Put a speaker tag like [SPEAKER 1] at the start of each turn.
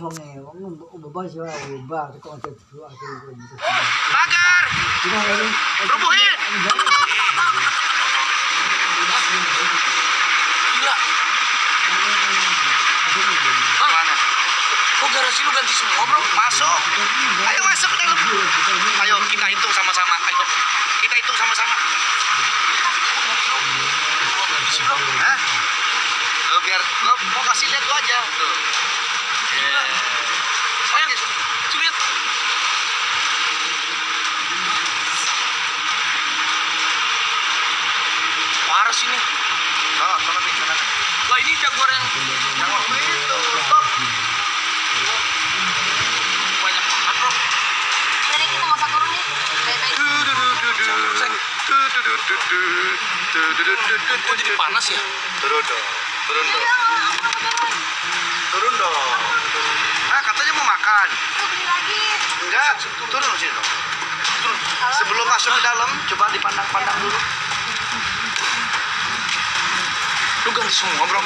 [SPEAKER 1] wonge wong dua
[SPEAKER 2] Pagar! Rubuhin! Gila. Mana? Kok garasi lu ganti semua, bro? Masuk. Ayo masuk dalam. Ayo kita hitung sama-sama. Ayo. Kita hitung sama-sama. Lo biar lo mau kasih lihat lo aja. Tuh. Kok jadi panas ya?
[SPEAKER 3] Turun dong, turun dong, turun dong.
[SPEAKER 2] Ah, katanya mau makan.
[SPEAKER 4] Tuh beli lagi.
[SPEAKER 2] Enggak, turun sini dong. Turun. Sebelum masuk ke dalam, coba dipandang-pandang dulu. Lu ganti semua, bro.